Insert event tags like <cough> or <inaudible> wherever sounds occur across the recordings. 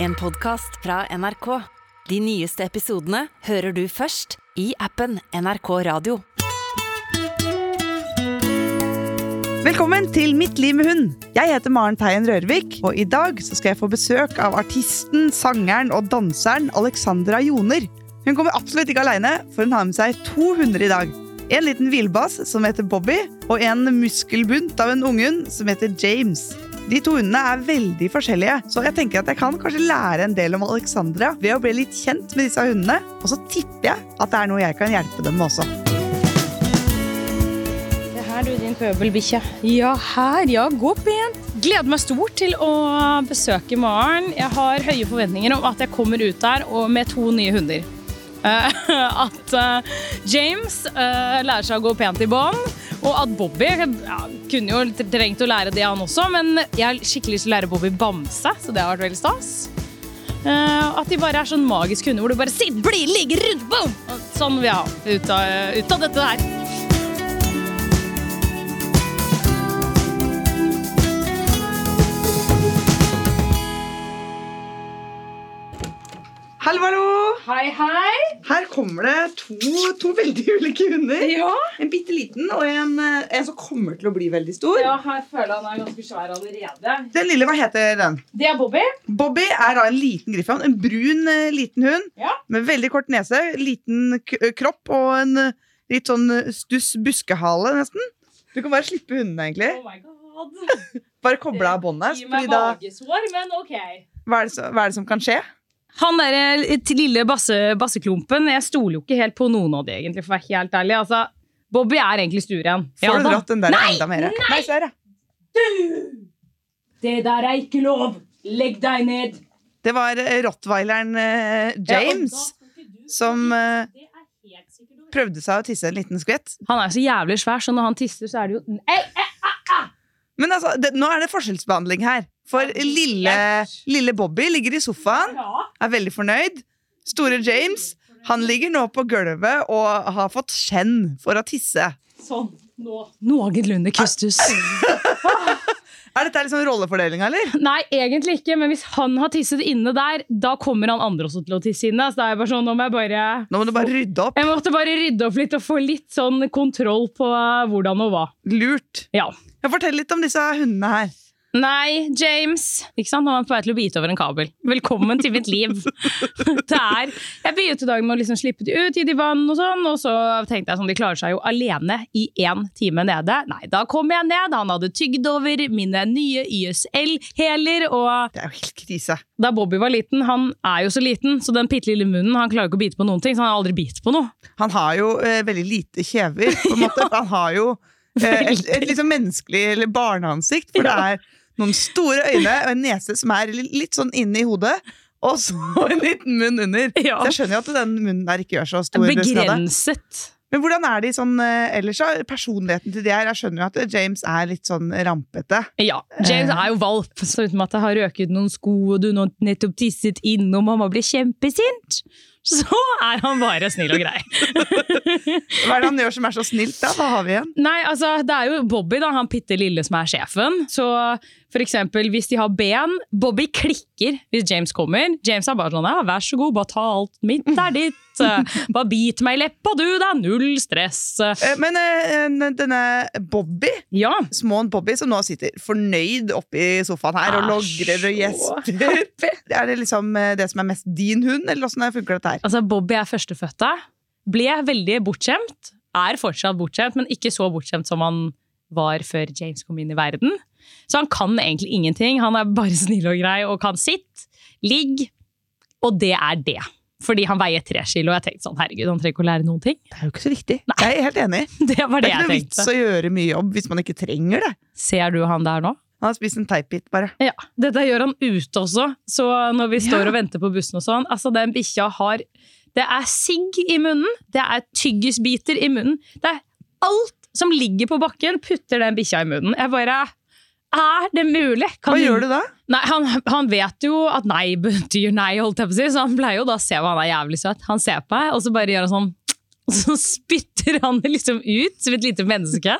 En podkast fra NRK. De nyeste episodene hører du først i appen NRK Radio. Velkommen til Mitt liv med hund. Jeg heter Maren Teien Rørvik, og i dag skal jeg få besøk av artisten, sangeren og danseren Alexandra Joner. Hun kommer absolutt ikke aleine, for hun har med seg to hunder i dag. En liten villbass som heter Bobby, og en muskelbunt av en unghund som heter James. De to hundene er veldig forskjellige, så jeg tenker at jeg kan kanskje lære en del om Alexandra ved å bli litt kjent med disse hundene. Og så tipper jeg at det er noe jeg kan hjelpe dem med også. Det her, du, din pøbelbikkje. Ja, her. Ja, gå pent. Gleder meg stort til å besøke Maren. Jeg har høye forventninger om at jeg kommer ut der med to nye hunder. Eh, <laughs> at eh, James eh, lærer seg å gå pent i bånd. Og at Bobby ja, kunne jo trengt å lære det, han også, men jeg har skikkelig lyst til å lære Bobby bamse, så det har vært veldig stas. at de bare er sånn magiske hunder hvor du bare sitt, bli, ligger rundt, boom! Og Sånn vil jeg ha ut av, ut av dette her. Hallo, hallo! Hei, hei. Her kommer det to, to veldig ulike hunder. Ja. En bitte liten og en, eh, en som kommer til å bli veldig stor. ja, her føler jeg han er ganske svær allerede. Den lille, hva heter den? Det er Bobby. Bobby er da en liten griffon. En brun eh, liten hund Ja. med veldig kort nese, liten eh, kropp og en litt sånn stuss buskehale, nesten. Du kan bare slippe hundene, egentlig. Oh my god. <laughs> Bare koble av båndet. Gi meg magesår, men ok. Hva er, det, så- hva er det som kan skje? Han der eh, lille basse, basseklumpen, jeg stoler jo ikke helt på noen av de, egentlig, for å være helt ærlig. Altså, Bobby er egentlig stueren. Får Ja du dratt den der Nei, enda mer? Nei, nei her, ja. Det der er ikke lov! Legg deg ned! Det var eh, rottweileren eh, James som eh, prøvde seg å tisse en liten skvett. Han er så jævlig svær, så når han tisser, så er det jo Ei, ei, Men altså, det, nå er det forskjellsbehandling her. For lille, lille Bobby ligger i sofaen, er veldig fornøyd. Store James han ligger nå på gulvet og har fått skjenn for å tisse. Sånn. Nå. Noenlunde kustus. <laughs> Er dette liksom rollefordelinga, eller? Nei, egentlig ikke, men hvis han har tisset inne der, da kommer han andre også til å tisse inne. Så da er bare sånn, nå må jeg bare Nå må du bare rydde opp. Jeg måtte bare rydde opp litt og få litt sånn kontroll på eh, hvordan og hva. Lurt. Ja. Ja, Fortell litt om disse hundene her. Nei, James. Ikke sant? Nå er han på vei til å bite over en kabel. Velkommen til mitt liv. <laughs> Det er, jeg begynte dagen med å liksom slippe de ut, gi de vann og sånn, og så tenkte jeg sånn, de klarer seg jo alene i én time nede. Nei, da kom jeg ned. Han hadde tygd over mine nye YSL-hæler, og Det er jo helt krise. da Bobby var liten, han er jo så liten, så den bitte lille munnen, han klarer jo ikke å bite på noen ting, så han har aldri bitt på noe. Han har jo eh, veldig lite kjever, på en måte. <laughs> Han har jo eh, et, et liksom menneskelig eller barneansikt, for det er noen store øyne og en nese som er litt sånn inne i hodet. Og så <laughs> en liten munn under. Ja. Så jeg skjønner jo at den munnen der ikke gjør så stor skade. Begrenset. Men hvordan er de sånn eh, ellers, da? Personligheten til de her? Jeg skjønner jo at James er litt sånn rampete. Ja, James er jo valp, så uten at jeg har røket noen sko, og du nå nettopp tisset inn, og mamma blir kjempesint, så er han bare snill og grei. <laughs> Hva er det han gjør som er så snilt, da? Hva har vi igjen? Nei, altså, det er jo Bobby, da, han bitte lille som er sjefen. Så for eksempel hvis de har ben Bobby klikker hvis James kommer. James er bare sånn ja, vær så god, bare ta alt mitt er ditt. <laughs> Bare bit meg i leppa, du, det er null stress. Eh, Men eh, denne Bobby Ja. Småen Bobby som nå sitter fornøyd oppe i sofaen her og Er logrer og gjesper. <laughs> Er det liksom eh, det som er mest din hund, eller åssen funker dette her? Altså, Bobby er førstefødte. Ble veldig bortskjemt. Er fortsatt bortskjemt, men ikke så bortskjemt som han var før James kom inn i verden. Så han kan egentlig ingenting. Han er bare <laughs> snill og grei og kan sitt, ligg, og det er det. Fordi han veier tre kilo, og jeg tenkte sånn, herregud, han trenger ikke å lære noen ting. Det er jo ikke så viktig. Jeg er helt enig. <laughs> Det var Det det er ikke noe vits å gjøre mye jobb hvis man ikke trenger det. Ser du han der nå? Han har spist en teipbit, bare. Ja, Dette gjør han ute også, så når vi står Ja. og venter på bussen og sånn, altså den bikkja har Det er sigg i munnen, det er tyggisbiter i munnen. Det er alt som ligger på bakken, putter den bikkja i munnen. Jeg bare Er det mulig? Kan Hva gjør du da? Nei, han, han vet jo at nei <laughs> betyr nei, holdt jeg på å si, så han pleier jo da å se hva han er jævlig søt. Han ser på meg, og så bare gjør han sånn <tsk> og så spytter han det liksom ut som et lite menneske.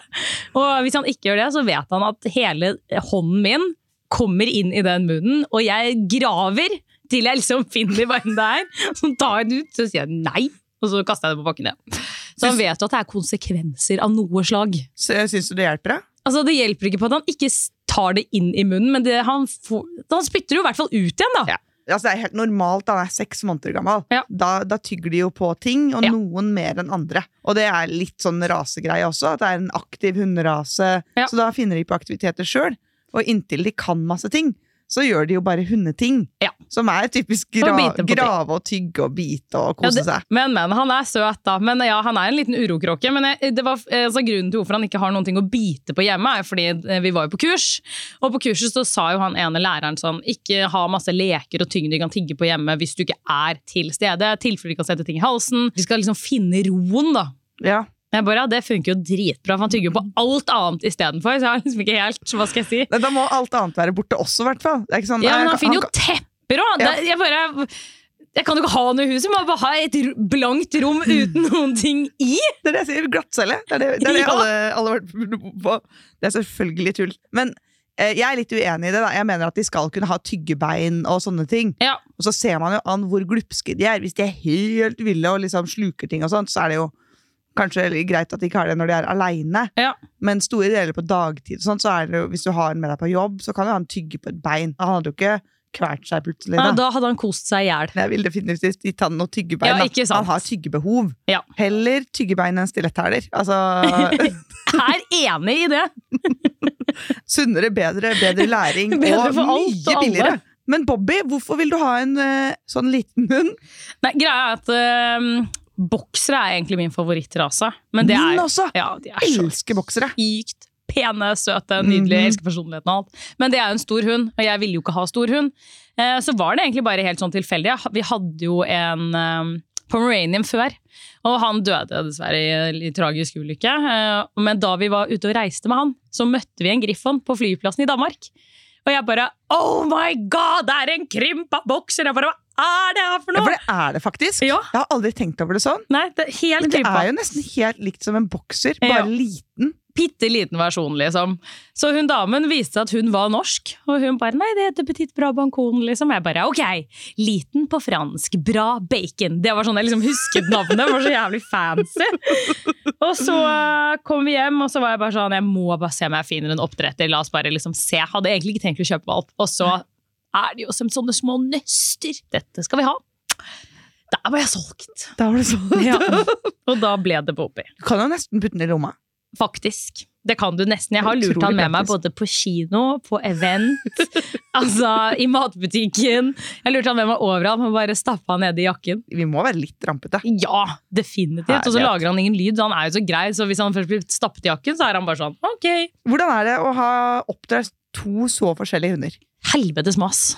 Og hvis han ikke gjør det, så vet han at hele hånden min kommer inn i den munnen, og jeg graver til jeg liksom finner hva enn det er. Så tar jeg den ut, så sier nei, og så kaster jeg det på bakken igjen. Så han vet jo at det er konsekvenser av noe slag. Syns du det hjelper da? Altså Det hjelper ikke på at han ikke tar det inn i munnen, men det, han, får, han spytter det jo i hvert fall ut igjen, da. Ja. Altså, det er helt normalt han er seks måneder gammel. Ja. Da, da tygger de jo på ting, og Ja. noen mer enn andre. Og det er litt sånn rasegreie også, at det er en aktiv hunderase. Ja. Så da finner de på aktiviteter sjøl. Og inntil de kan masse ting, så gjør de jo bare hundeting. Ja. Som er typisk gra grave og tygge og bite og Ja, kose det, seg. men, men, han er søt, da. Men ja, han er en liten urokråke. Men jeg, det var, eh, altså, grunnen til hvorfor han ikke har noen ting å bite på hjemme, er fordi eh, vi var jo på kurs. Og på kurset så sa jo han ene læreren sånn Ikke ha masse leker og ting du kan tigge på hjemme hvis du ikke er til stede. Tilfelle de kan sette ting i halsen. De skal liksom finne roen, da. Ja. Jeg bare, ja, Det funker jo dritbra, for han tygger jo på alt annet istedenfor. Så jeg har liksom ikke helt, hva skal jeg si. Da må alt annet være borte også, i hvert fall. Sånn, Ja, men han kan- finner jo tepper òg! Ja. Jeg bare jeg kan jo ikke ha noe i huset, må bare ha et blankt rom uten <laughs> noen ting i. Det er det jeg sier, glattcelle. Det er det, det, er det <laughs> Ja. alle har vært <laughs> på. Det er selvfølgelig tull. Men eh, jeg er litt uenig i det. da Jeg mener at de skal kunne ha tyggebein og sånne ting. Ja, Og så ser man jo an hvor glupske de er. Hvis de er helt ville og liksom sluker ting, og sånt, så er det jo kanskje er greit at de ikke har det når de er aleine. Ja. Men store deler på dagtid, og sånt, så er det jo, hvis du har den med deg på jobb, så kan jo han tygge på et bein. Han hadde jo ikke kvalt seg plutselig. ja, da. da hadde han kost seg i hjel. Jeg vil definitivt gitt han noe tyggebein. Ja, ikke sant. Han har tyggebehov. Ja. Heller tyggebein enn stiletthæler. Altså <laughs> Er enig i det! <laughs> sunnere, bedre, bedre læring Bedre og mye og alle. Men Bobby, hvorfor vil du ha en eh, sånn liten hund? Nei, greia er at øhm, boksere er egentlig min favorittrase. Men det Min er, også! ja, de er så Elsker boksere. sykt pene, søte, nydelige. Mhm. Elsker personligheten og alt. Men det er jo en stor hund, og jeg ville jo ikke ha stor hund. Eh, så var det egentlig bare helt sånn tilfeldig. Vi hadde jo en um, Pomeranian før, og han døde dessverre i en litt tragisk ulykke. Eh, men da vi var ute og reiste med han, så møtte vi en griffon på flyplassen i Danmark. Og jeg bare Oh my god, det er en krympa bokser! Jeg bare, Hva er det her for Ja, noe? for det er det faktisk. Ja. Jeg har aldri tenkt over det sånn. Nei, det er helt Men det er jo nesten helt likt som en bokser, Ja. bare liten. bitte liten versjon, liksom. Så hun damen viste at hun var norsk, og hun bare 'nei, det heter Petit Bra Bancon', liksom. Jeg bare 'ok, liten på fransk, bra bacon'. Det var sånn jeg liksom husket navnet, det var så jævlig fancy. Og så eh, kom vi hjem, og så var jeg bare sånn 'jeg må bare se om jeg finner en oppdretter', la oss bare liksom se. Jeg hadde egentlig ikke tenkt å kjøpe valp. Og så er de jo som sånne små nøster. Dette skal vi ha. Der var jeg solgt. Da var det solgt. Ja. Og da ble det Bobby. Du kan jo nesten putte den i lomma. Faktisk. Det kan du nesten. Jeg har lurt han med meg både på kino, på event, <laughs> altså i matbutikken. Jeg lurte lurt han med meg overalt, men bare stappa han ned i jakken. Vi må være litt rampete. Ja, definitivt. Og så lager han ingen lyd. Han er jo så grei, så hvis han først blir stappet i jakken, så er han bare sånn ok. Hvordan er det å ha oppdratt to så forskjellige hunder? Helvetes mas.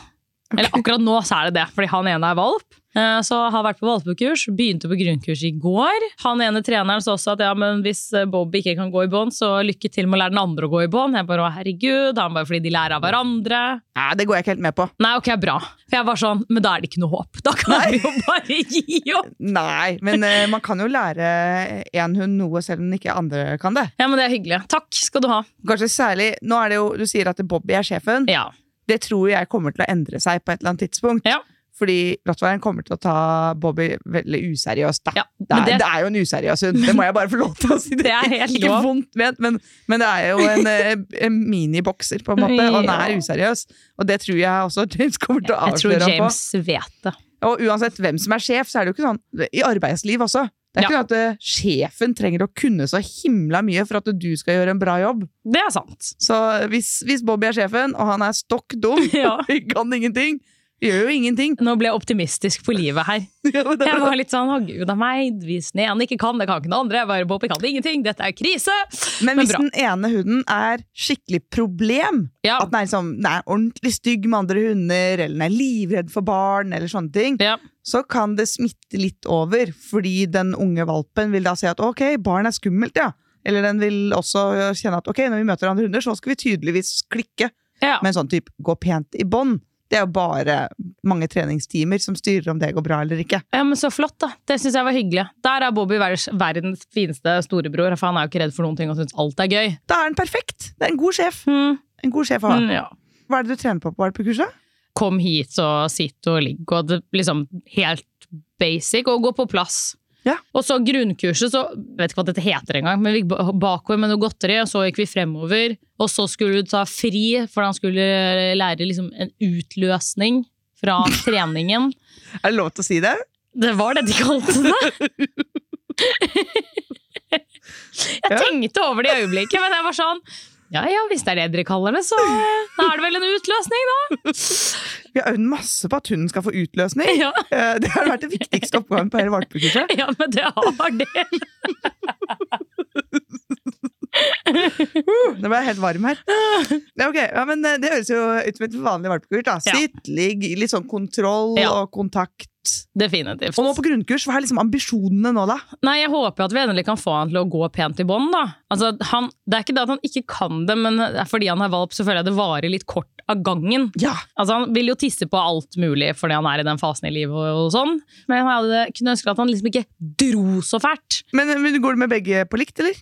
Eller akkurat nå så er det det, fordi han ene er valp. Eh, Så har vært på valpekurs, begynte på grunnkurs i går. Han ene treneren sa også at ja, men hvis eh, Bob ikke kan gå i bånd, så lykke til med å lære den andre å gå i bånd. Jeg bare å herregud, han bare fordi de lærer av hverandre. Nei, det går jeg ikke helt med på. Nei, ok, bra. For jeg var sånn, men da er det ikke noe håp. Da kan vi jo bare gi opp. <laughs> Nei, men uh, man kan jo lære én hund noe selv om ikke andre kan det. Ja, men det er hyggelig. Takk skal du ha. Kanskje særlig, nå er det jo, Du sier at Bobby er sjefen. Ja. Det tror jeg kommer til å endre seg på et eller annet tidspunkt. Ja. Fordi rottweileren kommer til å ta Bobby veldig useriøst. Da. Ja, det, er, det- det er jo en useriøs hund, det må jeg bare få lov til å si. <laughs> Det er helt ikke vondt ment, men, men det er jo en, eh, en minibokser, på en måte, og den er useriøs. Og det tror jeg også James kommer til å Jeg tror avsløre ham på. James vet det. Og uansett hvem som er sjef, så er det jo ikke sånn I arbeidsliv også. Det er ikke det at eh, sjefen trenger å kunne så himla mye for at du skal gjøre en bra jobb. Det er sant. Så hvis, hvis Bobby er sjefen, og han er stokk dum, <laughs> Ja. <laughs> kan ingenting, gjør jo ingenting. Nå ble jeg optimistisk på livet her. <laughs> Ja, er Jeg var litt sånn, å gud av meg, hvis den ene ikke kan, det kan ikke den andre. Jeg bare, 'Bobby kan ingenting, dette er krise. Men men hvis bra. den ene hunden er skikkelig problem, Ja, at den er, liksom, den er ordentlig stygg med andre hunder, eller den er livredd for barn, eller sånne ting, ja. Så kan det smitte litt over, fordi den unge valpen vil da si at ok, barn er skummelt, ja. Eller den vil også kjenne at ok, når vi møter andre hunder, så skal vi tydeligvis klikke. ja. en sånn type gå pent i bånd, det er jo bare mange treningstimer som styrer om det går bra eller ikke. Ja, men Så flott, da. Det syns jeg var hyggelig. Der er Bobby verdens, verdens fineste storebror, for han er jo ikke redd for noen ting og syns alt er gøy. Da er han perfekt! Det er en god sjef. Mm. En god sjef å ha. Mm, ja. Hva er det du trener på på valpekurset? Kom hit og sitt og ligg, og det liksom helt basic, og gå på plass. Ja. Og så grunnkurset, så vet ikke hva dette heter engang, men vi gikk bakover med noe godteri, og så gikk vi fremover. Og så skulle du ta fri, for han skulle lære liksom en utløsning fra <laughs> treningen. Er det lov til å si det? Det var det de kalte det. <laughs> Jeg tenkte over det i øyeblikket, men jeg var sånn Ja ja, hvis det er det dere kaller det, så da er det vel en utløsning, da. Vi har øvd masse på at hunden skal få utløsning. Ja, <laughs> Eh, Det har vært det viktigste oppgaven på hele valpekurset. ja men det har det. Uh, Nå ble jeg helt varm her. Ja, okay. ja, men eh, Det høres jo ut som et vanlig valpekurs. Ja. Sitt, ligg, litt sånn kontroll Ja. og kontakt. Definitivt. Og nå på grunnkurs, hva er liksom ambisjonene nå, da? Nei, jeg håper at vi endelig kan få han til å gå pent i bånd, da. Altså, han, det er ikke det at han ikke kan det, men fordi han er valp, så føler jeg det varer litt kort av gangen. Ja, Altså, han vil jo tisse på alt mulig fordi han er i den fasen i livet og, og sånn, men jeg hadde, kunne ønske at han liksom ikke dro så fælt. Men, men går det med begge på likt, eller?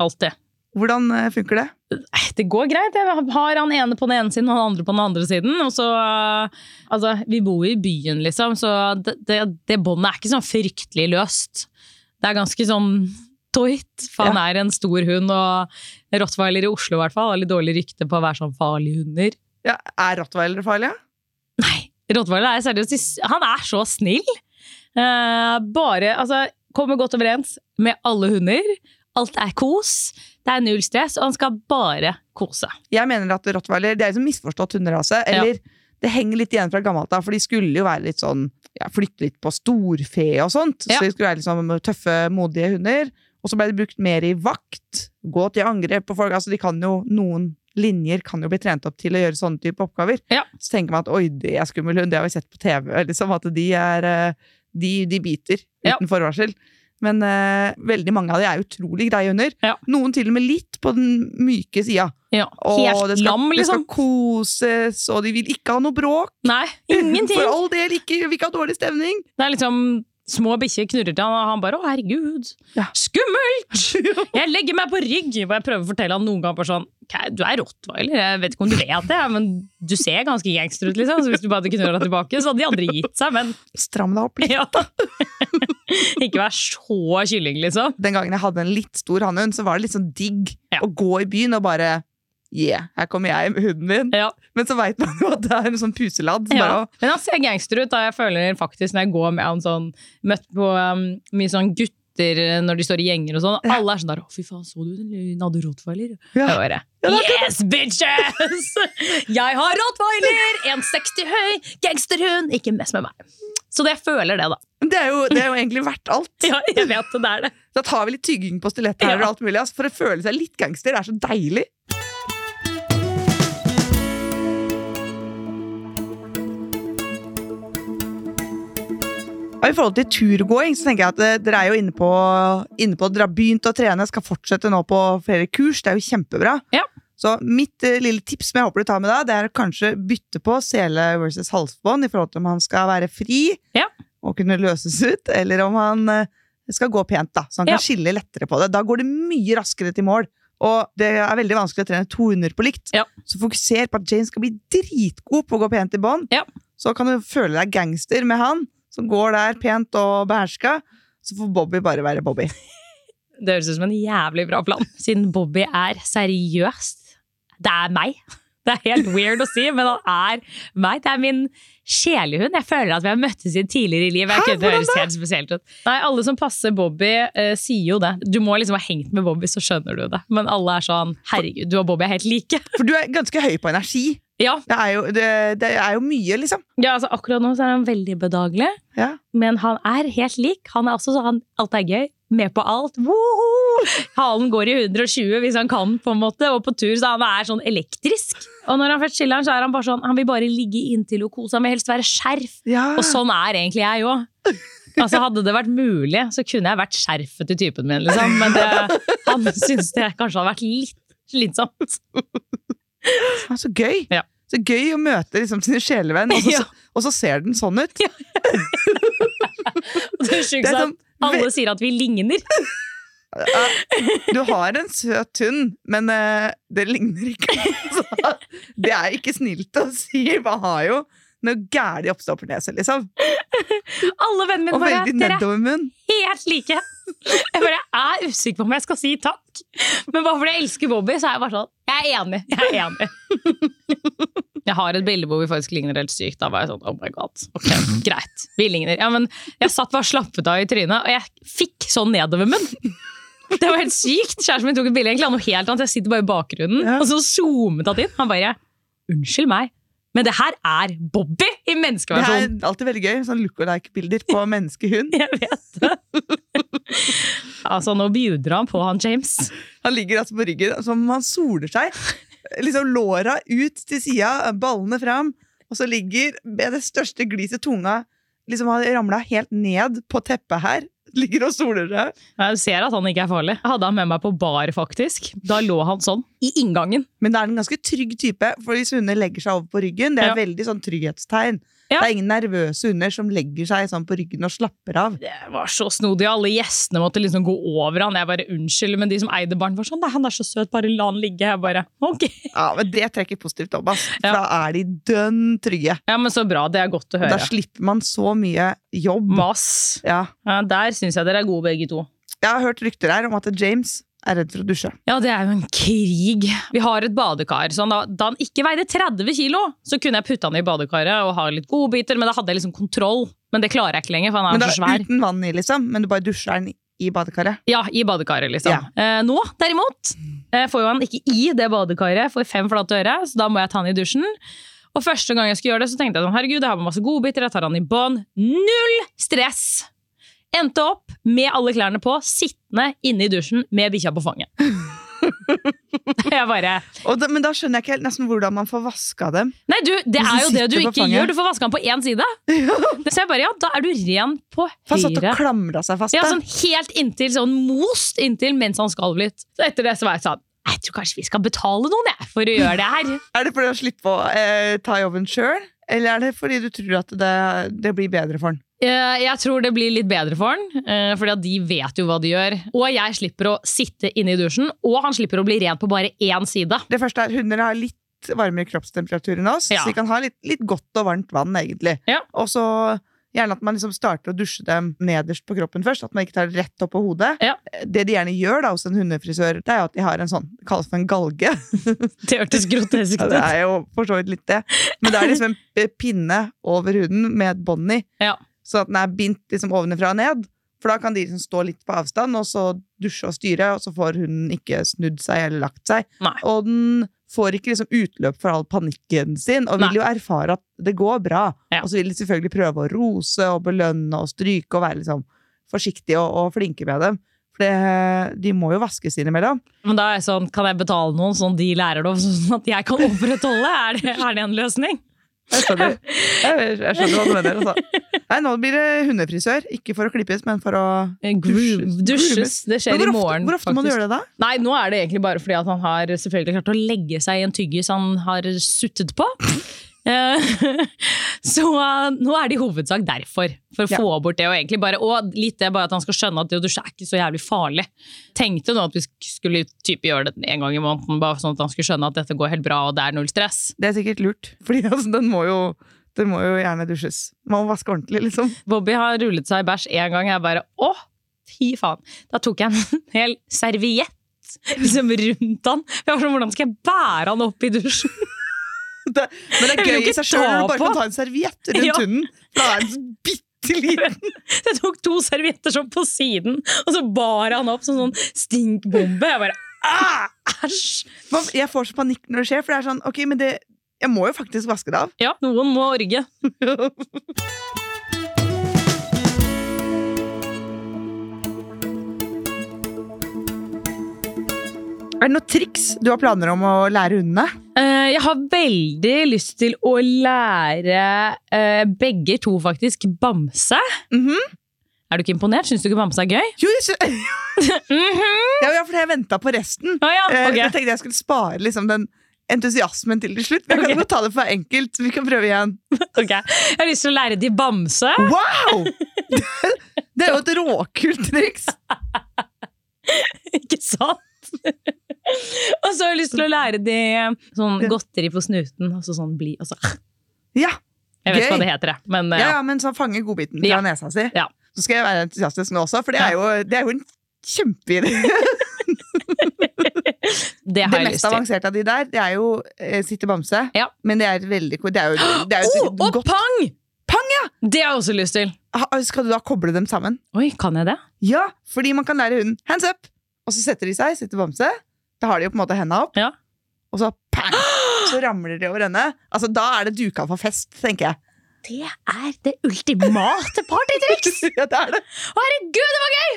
Alltid. Hvordan eh, funker det? Eh, Det går greit. Jeg har han ene på den ene siden og han andre på den andre siden. Og så, eh, altså, vi bor i byen, liksom, så det, det, det båndet er ikke sånn fryktelig løst. Det er ganske sånn toit, for han er en stor hund, og rottweiler i Oslo i hvert fall har litt dårlig rykte på å være sånn farlige hunder. Ja, Er rottweilere farlige? Nei, rottweiler er seriøst Han er så snill! Uh, bare Altså, kommer godt overens med alle hunder. Alt er kos. Det er null stress, og han skal bare kose. Jeg mener at rottweiler det er liksom misforstått hunderase. Eller det henger litt igjen fra gammelt av, for de skulle jo være litt sånn ja, Flytte litt på storfe og sånt. Ja. Så de skulle være sånn tøffe, modige hunder. Og så ble de brukt mer i vakt. Gå til angrep på folk. Altså, de kan jo Noen linjer kan jo bli trent opp til å gjøre sånne type oppgaver. Ja. Så tenker man at oi, det er skummel hund, det har vi sett på TV. Liksom, at de er eh, De, de biter Ja. uten forvarsel. Men uh, veldig mange av de er utrolig greie hunder. Ja. Noen til og med litt på den myke sida. Ja, Og Helt det skal, lam, det skal liksom. koses, og de vil ikke ha noe bråk. Nei, ingenting. For all del, ikke, vi vil ikke ha dårlig stemning. Det er liksom Små bikkjer knurrer til han, og han bare 'Å, herregud, Ja. skummelt!' <laughs> Jeg legger meg på rygg! Og jeg prøver å fortelle han noen ganger bare sånn Du er rottweiler, jeg vet ikke om du vet det, men du ser ganske gangster ut, liksom. Så hvis du bare hadde knurra tilbake, så hadde de andre gitt seg, men <laughs> Stram deg opp litt. ja. <laughs> Ikke vær så kylling, liksom. Den gangen jeg hadde en litt stor hannhund, så var det litt sånn digg Ja. å gå i byen og bare Yeah, her kommer jeg med hunden min. Ja. Men så veit man jo at det er en sånn puseladd. Så Ja. bare, Men han ser gangster ut, da jeg føler faktisk når jeg går med han sånn Møtt på um, mye sånn gutter eh, når de står i gjenger og sånn. Ja. Alle er sånn der 'Å, fy faen, så du den hadde rottweiler?' Ja. Jeg bare Yes, bitches! <laughs> Jeg har rottweiler! 1,60 høy, gangsterhund! Ikke mess med meg. Så det jeg føler det, da. Det er, jo, det er jo egentlig verdt alt. <laughs> Ja, jeg vet det, det er det. Da tar vi litt tygging på stilettet Ja. og alt mulig. Altså, for å føle seg litt gangster. Det er så deilig. Og I forhold til turgåing så tenker jeg at eh, dere er jo inne på, inne på Dere har begynt å trene, skal fortsette nå på flere kurs. Det er jo kjempebra. Ja. Så mitt eh, lille tips som jeg håper du tar med deg, det er å kanskje bytte på sele versus halsbånd i forhold til om han skal være fri Ja. og kunne løses ut, eller om han eh, skal gå pent, da, så han kan Ja. skille lettere på det. Da går det mye raskere til mål. Og det er veldig vanskelig å trene to hunder på likt. Ja. Så fokuser på at Jane skal bli dritgod på å gå pent i bånd. Ja. Så kan du føle deg gangster med han, som går der pent og beherska. Så får Bobby bare være Bobby. <laughs> Det høres ut som en jævlig bra plan. Siden Bobby er seriøst Det er meg. <laughs> Det er helt weird å si, men han er meg. Det er min sjelehund. Jeg føler at vi har møttes i et tidligere i livet. Jeg Hæ? Det høres helt spesielt ut. Nei, Alle som passer Bobby, eh, sier jo det. Du må liksom ha hengt med Bobby, så skjønner du det. Men alle er sånn Herregud, du og Bobby er helt like. For du er ganske høy på energi. Ja, Det er jo, det, det er jo mye, liksom. ja altså Akkurat nå så er han veldig bedagelig, Ja. men han er helt lik. Han er også sånn Alt er gøy. Med på alt. Woho! Halen går i 120 hvis han kan, på en måte, og på tur så han er sånn elektrisk. Og når han først chiller'n, så er han bare sånn Han vil bare ligge inntil og kose. Han vil helst være skjerf. Ja. Og sånn er egentlig jeg òg. Altså, hadde det vært mulig, så kunne jeg vært skjerfet til typen min, liksom. Men det, han syns det kanskje hadde vært litt slitsomt. er så gøy! Ja. Så gøy å møte liksom, sin sjelevenn, og så, <laughs> Ja. og så ser den sånn ut. <laughs> Det er sjukt at sånn, alle sier at vi ligner. Du har en søt hund, men eh, det ligner ikke. <laughs> Så det er ikke snilt å si. Man har jo noe gæren oppstoppernese, liksom. Alle vennene mine bare Dere er helt like. Jeg bare er usikker på om jeg skal si takk. Men bare fordi jeg elsker Bobby, så er jeg bare sånn Jeg er enig. Jeg er enig. Jeg har et bilde hvor vi faktisk ligner helt sykt. Da var jeg sånn, oh my god, ok, greit, vi ligner. Ja, men jeg satt bare slappet av i trynet, og jeg fikk sånn nedover munnen. Det var helt sykt. Kjæresten min tok et bilde, egentlig av noe helt annet. Jeg sitter bare i bakgrunnen, Ja. og så zoomet han inn. Han bare, unnskyld meg, men det her er Bobby i Det er alltid veldig gøy. Sånn look-alike-bilder på menneskehund. <laughs> Jeg vet det. altså, nå bjuder han på han James. Han ligger altså på ryggen som om han soler seg. Liksom Låra ut til sida, ballene fram. Og så ligger med det største gliset tunga liksom har ramla helt ned på teppet her. <laughs> Ligger og soler seg. Jeg ser at han ikke er farlig. Jeg hadde han med meg på bar, faktisk. Da lå han sånn, i inngangen. Men det er en ganske trygg type, for hvis hunder legger seg over på ryggen, det er Ja. veldig sånn trygghetstegn. Ja. Det er ingen nervøse hunder som legger seg sånn på ryggen og slapper av. Det var så snodig. Alle gjestene måtte liksom gå over han. Jeg bare unnskyld, men de som eide barn, var sånn Nei, han er så søt, bare la han ligge. Jeg bare ok. Ja, men Det trekker positivt opp, ass. Ja. da er de dønn trygge. Ja, men så bra. Det er godt å høre. Da slipper man så mye jobb. Mass. Ja. Ja, der syns jeg dere er gode, begge to. Jeg har hørt rykter her om at James er redd for å dusje. Ja, det er jo en krig. Vi har et badekar. Så da, da han ikke veide 30 kilo, så kunne jeg putte han i badekaret og ha litt godbiter, men da hadde jeg liksom kontroll. Men det klarer jeg ikke lenger, for han er Men da, så svær. Uten vann i, liksom. Men du bare dusjer den i badekaret. Ja, i badekaret, liksom. Ja. Eh, nå, derimot, eh, får jo han ikke i det badekaret for fem flate øre, så da må jeg ta han i dusjen. Og første gang jeg skulle gjøre det, så tenkte jeg sånn, herregud, jeg har med masse godbiter, jeg tar han i bånd. Null stress! Endte opp med alle klærne på, sittende inne i dusjen med bikkja på fanget. <laughs> jeg bare da, men da skjønner jeg ikke helt nesten hvordan man får vaska dem. Nei, du, det er jo det du ikke gjør. Du får vaske den på én side. Så jeg bare, ja, da er du ren på høyre. han satt og klamra seg fast. Ja, sånn helt inntil, sånn most inntil mens han skalv litt. Så etter det så var jeg sånn, jeg tror kanskje vi skal betale noen jeg, for å gjøre det her. <laughs> Er det fordi å slippe å eh, ta jobben sjøl, eller er det fordi du tror at det, det blir bedre for han? Eh, Jeg tror det blir litt bedre for han, for fordi at de vet jo hva de gjør. Og jeg slipper å sitte inne i dusjen, og han slipper å bli ren på bare én side. Det første er Hunder har litt varmere kroppstemperatur enn oss, Ja. så de kan ha litt, litt godt og varmt vann, egentlig. Ja. Og så gjerne at man liksom starter å dusje dem nederst på kroppen først, at man ikke tar det rett opp på hodet. Ja. Det de gjerne gjør da hos en hundefrisør, det er jo at de har en sånn, det kalles for en galge. <laughs> Det hørtes grotesk Ja, det er jo for så vidt litt det. Men det er liksom en pinne over huden med et bånd i, Ja. Så at den er bindt liksom ovenfra og ned. For da kan de liksom stå litt på avstand, og så dusje og styre, og så får hunden ikke snudd seg eller lagt seg. Nei. Og den får ikke liksom utløp for all panikken sin, og vil Nei. jo erfare at det går bra. Ja. Og så vil de selvfølgelig prøve å rose og belønne og stryke og være liksom forsiktige og, og flinke med dem. For det, de må jo vaskes innimellom. Men da er jeg sånn, kan jeg betale noen sånn de lærer det, <laughs> sånn at jeg kan opprettholde? Er det, er det en løsning? Jeg skjønner, jeg, jeg skjønner hva du mener. Altså. <laughs> Nei, nå blir det hundefrisør. Ikke for å klippes, men for å Groom, Dusjes. dusjes. Det skjer i ofte, morgen. hvor ofte må du gjøre det, da? Nei, nå er det egentlig bare fordi at han har selvfølgelig klart å legge seg i en tyggis han har suttet på. <laughs> Eh, <laughs> så uh, nå er det i hovedsak derfor. For å Ja. få bort det. Og egentlig bare, og litt det bare at han skal skjønne at det å dusje er ikke så jævlig farlig. Tenkte nå at vi skulle type gjøre det en gang i måneden, bare sånn at han skulle skjønne at dette går helt bra og det er null stress. Det er sikkert lurt. Fordi altså, den, må jo, den må jo gjerne dusjes. Man må vaske ordentlig, liksom. Bobby har rullet seg i bæsj én gang. Jeg bare å, fy faen. Da tok jeg en <laughs> hel serviett liksom rundt han. Jeg var sånn, Hvordan skal jeg bære han opp i dusjen? <laughs> Det, men det er gøy i seg sjøl når du bare kan ta en serviett rundt Ja. hunden. Da er den bitte liten. <laughs> Jeg tok to servietter sånn på siden, og så bar han opp som sånn stinkbombe. Jeg bare ah, æsj! Jeg får så panikk når det skjer, for det er sånn Ok, men det, jeg må jo faktisk vaske det av. Ja, noen må orge. <laughs> Er det noen triks du har planer om å lære hundene? Eh, jeg har veldig lyst til å lære eh, begge to faktisk bamse. Mhm. Er du ikke imponert? Syns du ikke bamse er gøy? Jo, jeg sy- <laughs> mm -hmm. ja, for jeg venta på resten. Ah, ja, okay. Jeg tenkte jeg skulle spare liksom, den entusiasmen til til slutt. vi jeg kan okay. ta det for enkelt. Vi kan prøve igjen. ok. Jeg har lyst til å lære de bamse. Wow! <laughs> Det er jo et råkult triks. <laughs> Ikke sant? og så har jeg lyst til å lære de sånn godteri på snuten. Altså sånn bli altså. Ja, Jeg vet Gøy. hva det heter, jeg. Men ja, ja. ja men så fange godbiten fra Ja. nesa si. Ja. Så skal jeg være entusiastisk nå også, for det er jo, det er jo en kjempeidé. <laughs> det Det mest avanserte av de der, det er jo eh, sitte bamse. Ja. Men det er veldig. Det er jo, det er jo Oh, og pang! Pang, ja! Det har jeg også lyst til. Ha- Skal du da koble dem sammen? Oi, kan jeg det? Ja, fordi man kan lære hunden hands up, og så setter de seg, sitter bamse. Da har de jo på en måte henda opp, Ja. og så pang! <gasps> Så ramler de over ende. Altså, da er det duka for fest, tenker jeg. Det er det ultimate partytriks! <laughs> ja, det er det. Herregud, det var gøy!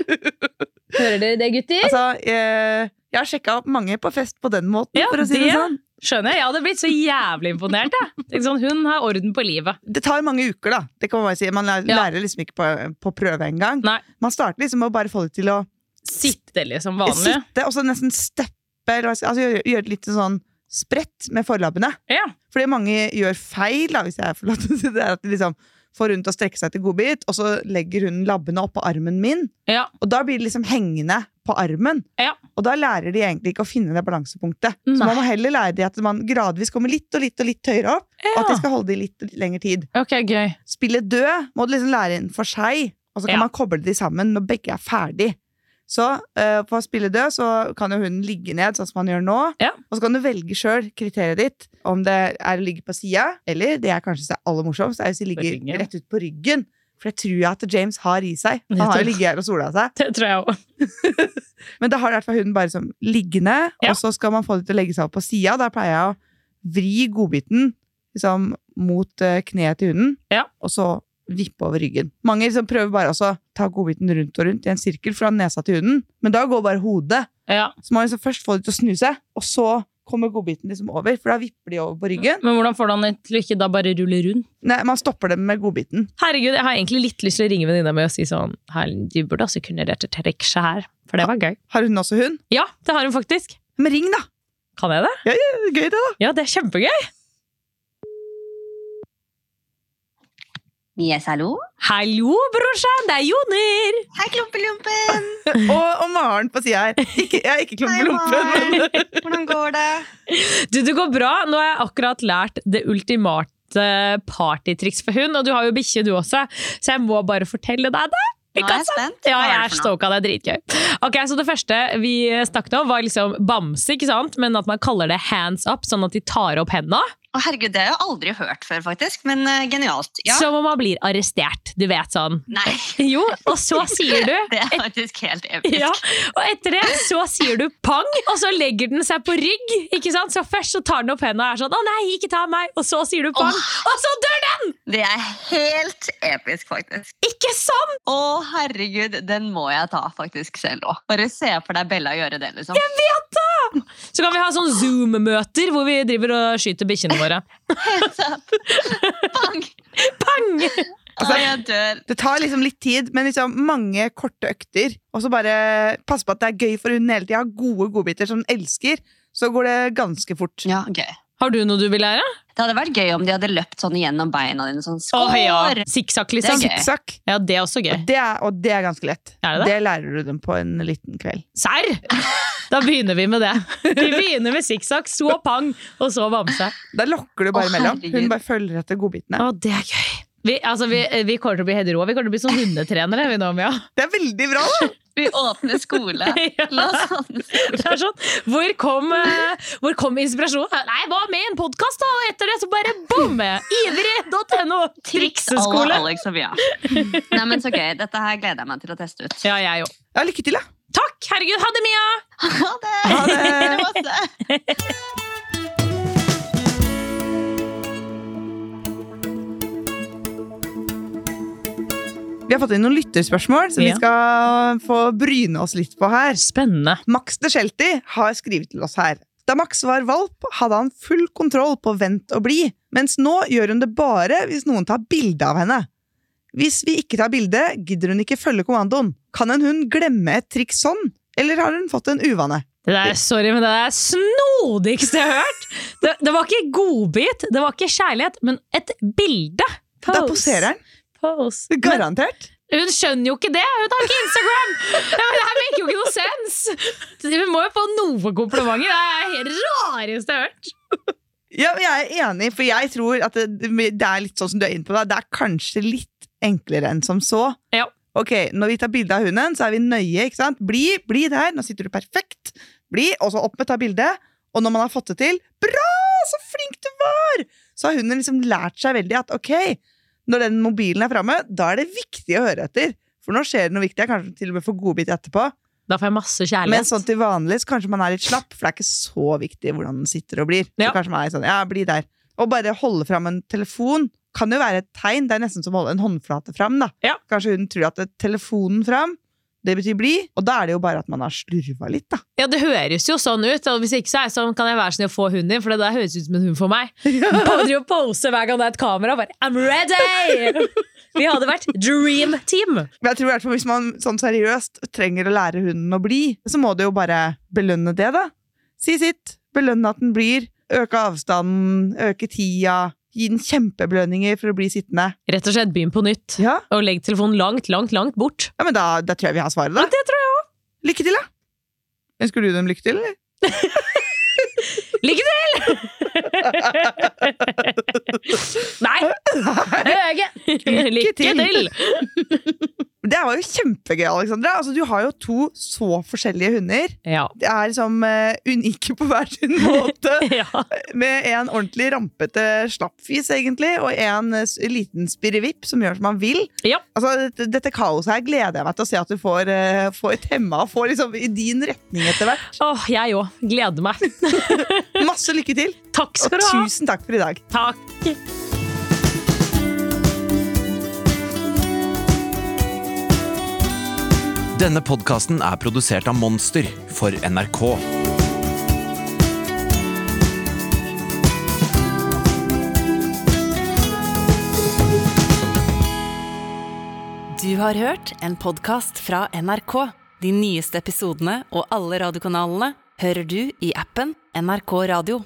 <laughs> Hører dere det, gutter? Altså, jeg, jeg har sjekka opp mange på fest på den måten, Ja, for å si det det- sånn. Skjønner jeg. Jeg hadde blitt så jævlig imponert. Jeg. Tenk sånn, hun har orden på livet. Det tar mange uker, da. Det kan Man bare si. Man lærer, Ja. liksom ikke på, på prøve engang. Man starter liksom med å bare få det til å Sitte liksom vanlig. sitte, og så nesten steppe, eller altså gjøre, gjør litt sånn spredt med forlabbene. Ja. Fordi mange gjør feil, da, hvis jeg får lov til å si det, er at de liksom får hun til å strekke seg til godbit, og så legger hun labbene oppå armen min, Ja. og da blir det liksom hengende på armen. Ja. Og da lærer de egentlig ikke å finne det balansepunktet. Så man må heller lære de at man gradvis kommer litt og litt og litt høyere opp, og at de skal holde det i litt, litt lengre tid. Okay, gøy. Spille død må du liksom lære inn for seg, og så kan man koble de sammen når begge er ferdig. Så uh, på å spille død så kan jo hunden ligge ned, sånn som man gjør nå. Ja. Og så kan du velge sjøl kriteriet ditt, om det er å ligge på sida, eller det jeg kanskje synes er aller morsomst, er hvis de ligger rett ut på ryggen. For det tror jeg at James har i seg. Han har jo ligget her og sola seg. Det tror jeg også. <laughs> Men da har i hvert fall hunden bare som liggende, Ja. og så skal man få det til å legge seg opp på sida. Da pleier jeg å vri godbiten liksom, mot eh, kneet til hunden, Ja. og så vippe over ryggen. Mange liksom prøver bare å ta godbiten rundt og rundt i en sirkel fra nesa til hunden, men da går bare hodet. Ja. Så man liksom først få det til å snu seg, og så kommer godbiten liksom over, for da vipper de over på ryggen. Men hvordan får du han til å ikke da bare rulle rundt? Nei, man stopper dem med godbiten. Herregud, jeg har egentlig litt lyst til å ringe venninna mi og si sånn «Hei, Du burde også kunne rette trikset her, for det var gøy. Har hun også hund? Ja, det har hun faktisk. Men ring, da! Kan jeg det? Det er Gøy, det, da. Ja, det er kjempegøy. Yes, hallo? Hallo, brorsan, det er Joner! Hei, Klumpelumpen! <laughs> Og, og Maren på sida her. Ikke, jeg er ikke klumpelumpen. Hei, Hvordan går det? Du, det går bra. Nå har jeg akkurat lært det ultimate partytriks for hund, og du har jo bikkje du også, så jeg må bare fortelle deg det. Nå er jeg spent. Ja, jeg er stoka, det er dritgøy. Ok, så Det første vi snakket om, var liksom bamse, ikke sant? men at man kaller det hands up, sånn at de tar opp hendene. Å, herregud, det har jeg aldri hørt før, faktisk. Men uh, genialt. Ja. Som om man blir arrestert. Du vet sånn. Nei. <laughs> Jo, og så sier du <laughs> Det er faktisk helt episk. ja, og etter det så sier du pang, og så legger den seg på rygg. ikke sant? Så først så tar den opp hendene og er sånn 'Å nei, ikke ta meg', og så sier du pang, og så dør den! Det er helt episk, faktisk. Ikke sant? Å, herregud, den må jeg ta faktisk selv òg. Bare se for deg Bella gjøre det, liksom. Så kan vi ha sånn Zoom-møter hvor vi driver og skyter bikkjene våre. Hands up. Bang! Pang! Altså, jeg dør. Det tar liksom litt tid, men liksom mange korte økter. Og så bare passe på at det er gøy for hunden hele tida. Gode godbiter som hun elsker. Så går det ganske fort. Ja, gøy. Har du noe du vil lære? Det hadde vært gøy om de hadde løpt sånn gjennom beina dine. Sånn skår! ja. Sikksakk, liksom. Det er gøy. Ja, det er også gøy. Det er, og det er ganske lett. Er det det? lærer du dem på en liten kveld. Serr? Da begynner vi med det. Vi begynner med sikksakk, så pang, og så bamse. Da lokker du bare imellom. mellom. Hun bare følger etter godbitene. Å, det er gøy. Vi, altså, vi, vi kommer til å bli helt rå. Vi kommer til å bli sånn hundetrenere. Vi nå, Mia. Det er veldig bra! da! Vi åpner skole. <laughs> Ja. La oss åpne skole. Sånn, hvor kom, eh, hvor kom inspirasjonen? Nei, hva med en podkast, og etter det så bare bom! Ivrig.no. Trikseskole. Alex og. Nei, men så gøy. Dette her gleder jeg meg til å teste ut. Ja, jeg òg. Ja, lykke til, da! Takk! Herregud, ha det, Mia! Ha det! Ha det! <laughs> Vi har fått inn noen lytterspørsmål som Ja. vi skal få bryne oss litt på her. Spennende. Max de Shelty har skrevet til oss her. Da Max var valp, hadde han full kontroll på vent og bli, mens nå gjør hun det bare hvis noen tar bilde av henne. Hvis vi ikke tar bilde, gidder hun ikke følge kommandoen. Kan en hund glemme et triks sånn, eller har hun fått en uvane? Det der, sorry, men det er snodigste jeg har hørt! Det, det var ikke godbit, det var ikke kjærlighet, men et bilde. Da poserer han. Pose. Men Garantert. Hun skjønner jo ikke det! Hun har ikke Instagram! Det her maker jo ikke noe sens! Hun må jo få noe komplimenter. Det er det rareste jeg har hørt. Ja, jeg er enig, for jeg tror at det, det er litt sånn som du er inne på. Det er kanskje litt enklere enn som så. Ja. Ok, Når vi tar bilde av hunden, så er vi nøye. ikke sant? Bli, bli der! Nå sitter du perfekt. Bli, og så opp med ta bilde. Og når man har fått det til Bra! Så flink du var! Så har hunden liksom lært seg veldig at ok, når den mobilen er framme, da er det viktig å høre etter. For nå skjer det noe viktig. Jeg kanskje til og med får godbit etterpå. Da får jeg masse kjærlighet. Men sånn til vanlig så kanskje man er litt slapp, for det er ikke så viktig hvordan den sitter og blir. Ja. Så kanskje man er sånn, ja, bli der. Og bare holde fram en telefon kan jo være et tegn. Det er nesten som å holde en håndflate fram. da. Ja. Kanskje hun tror at det telefonen fram, det betyr bli, og da er det jo bare at man har slurva litt, da. Ja, det høres jo sånn ut, og hvis ikke så er jeg sånn, kan jeg være snill å få hunden din, for det der høres ut som en hund for meg. <laughs> Både og pose hver gang det er et kamera, bare I'm ready! <laughs> Vi hadde vært dream team. Jeg tror i hvert fall hvis man sånn seriøst trenger å lære hunden å bli, så må du jo bare belønne det, da. Si sitt, belønne at den blir, øke avstanden, øke tida, gi den kjempebelønninger for å bli sittende. Rett og slett begynn på nytt, Ja, og legg telefonen langt, langt, langt bort. ja men da, da tror jeg vi har svaret, da. Ja, det tror jeg også. Lykke til, da! Ønsker du dem lykke til, eller? <laughs> Lykke til! <laughs> Nei, det gjør jeg ikke. Lykke til. <laughs> Det var jo kjempegøy, Alexandra. Altså, du har jo to så forskjellige hunder. Ja. De er liksom uh, unike på hver sin <laughs> måte. ja. Med en ordentlig rampete slappfis, egentlig, og en uh, liten spirrevipp som gjør som han vil. Ja. Altså, dette, dette kaoset her gleder jeg meg til å se at du får, uh, får temma og får liksom i din retning etter hvert. <laughs> Åh, jeg òg. Gleder meg. <laughs> Masse lykke til, Takk og skal du ha. tusen takk for i dag. Takk. Denne podkasten er produsert av Monster for NRK. Du har hørt en podkast fra NRK. De nyeste episodene og alle radiokanalene hører du i appen NRK Radio.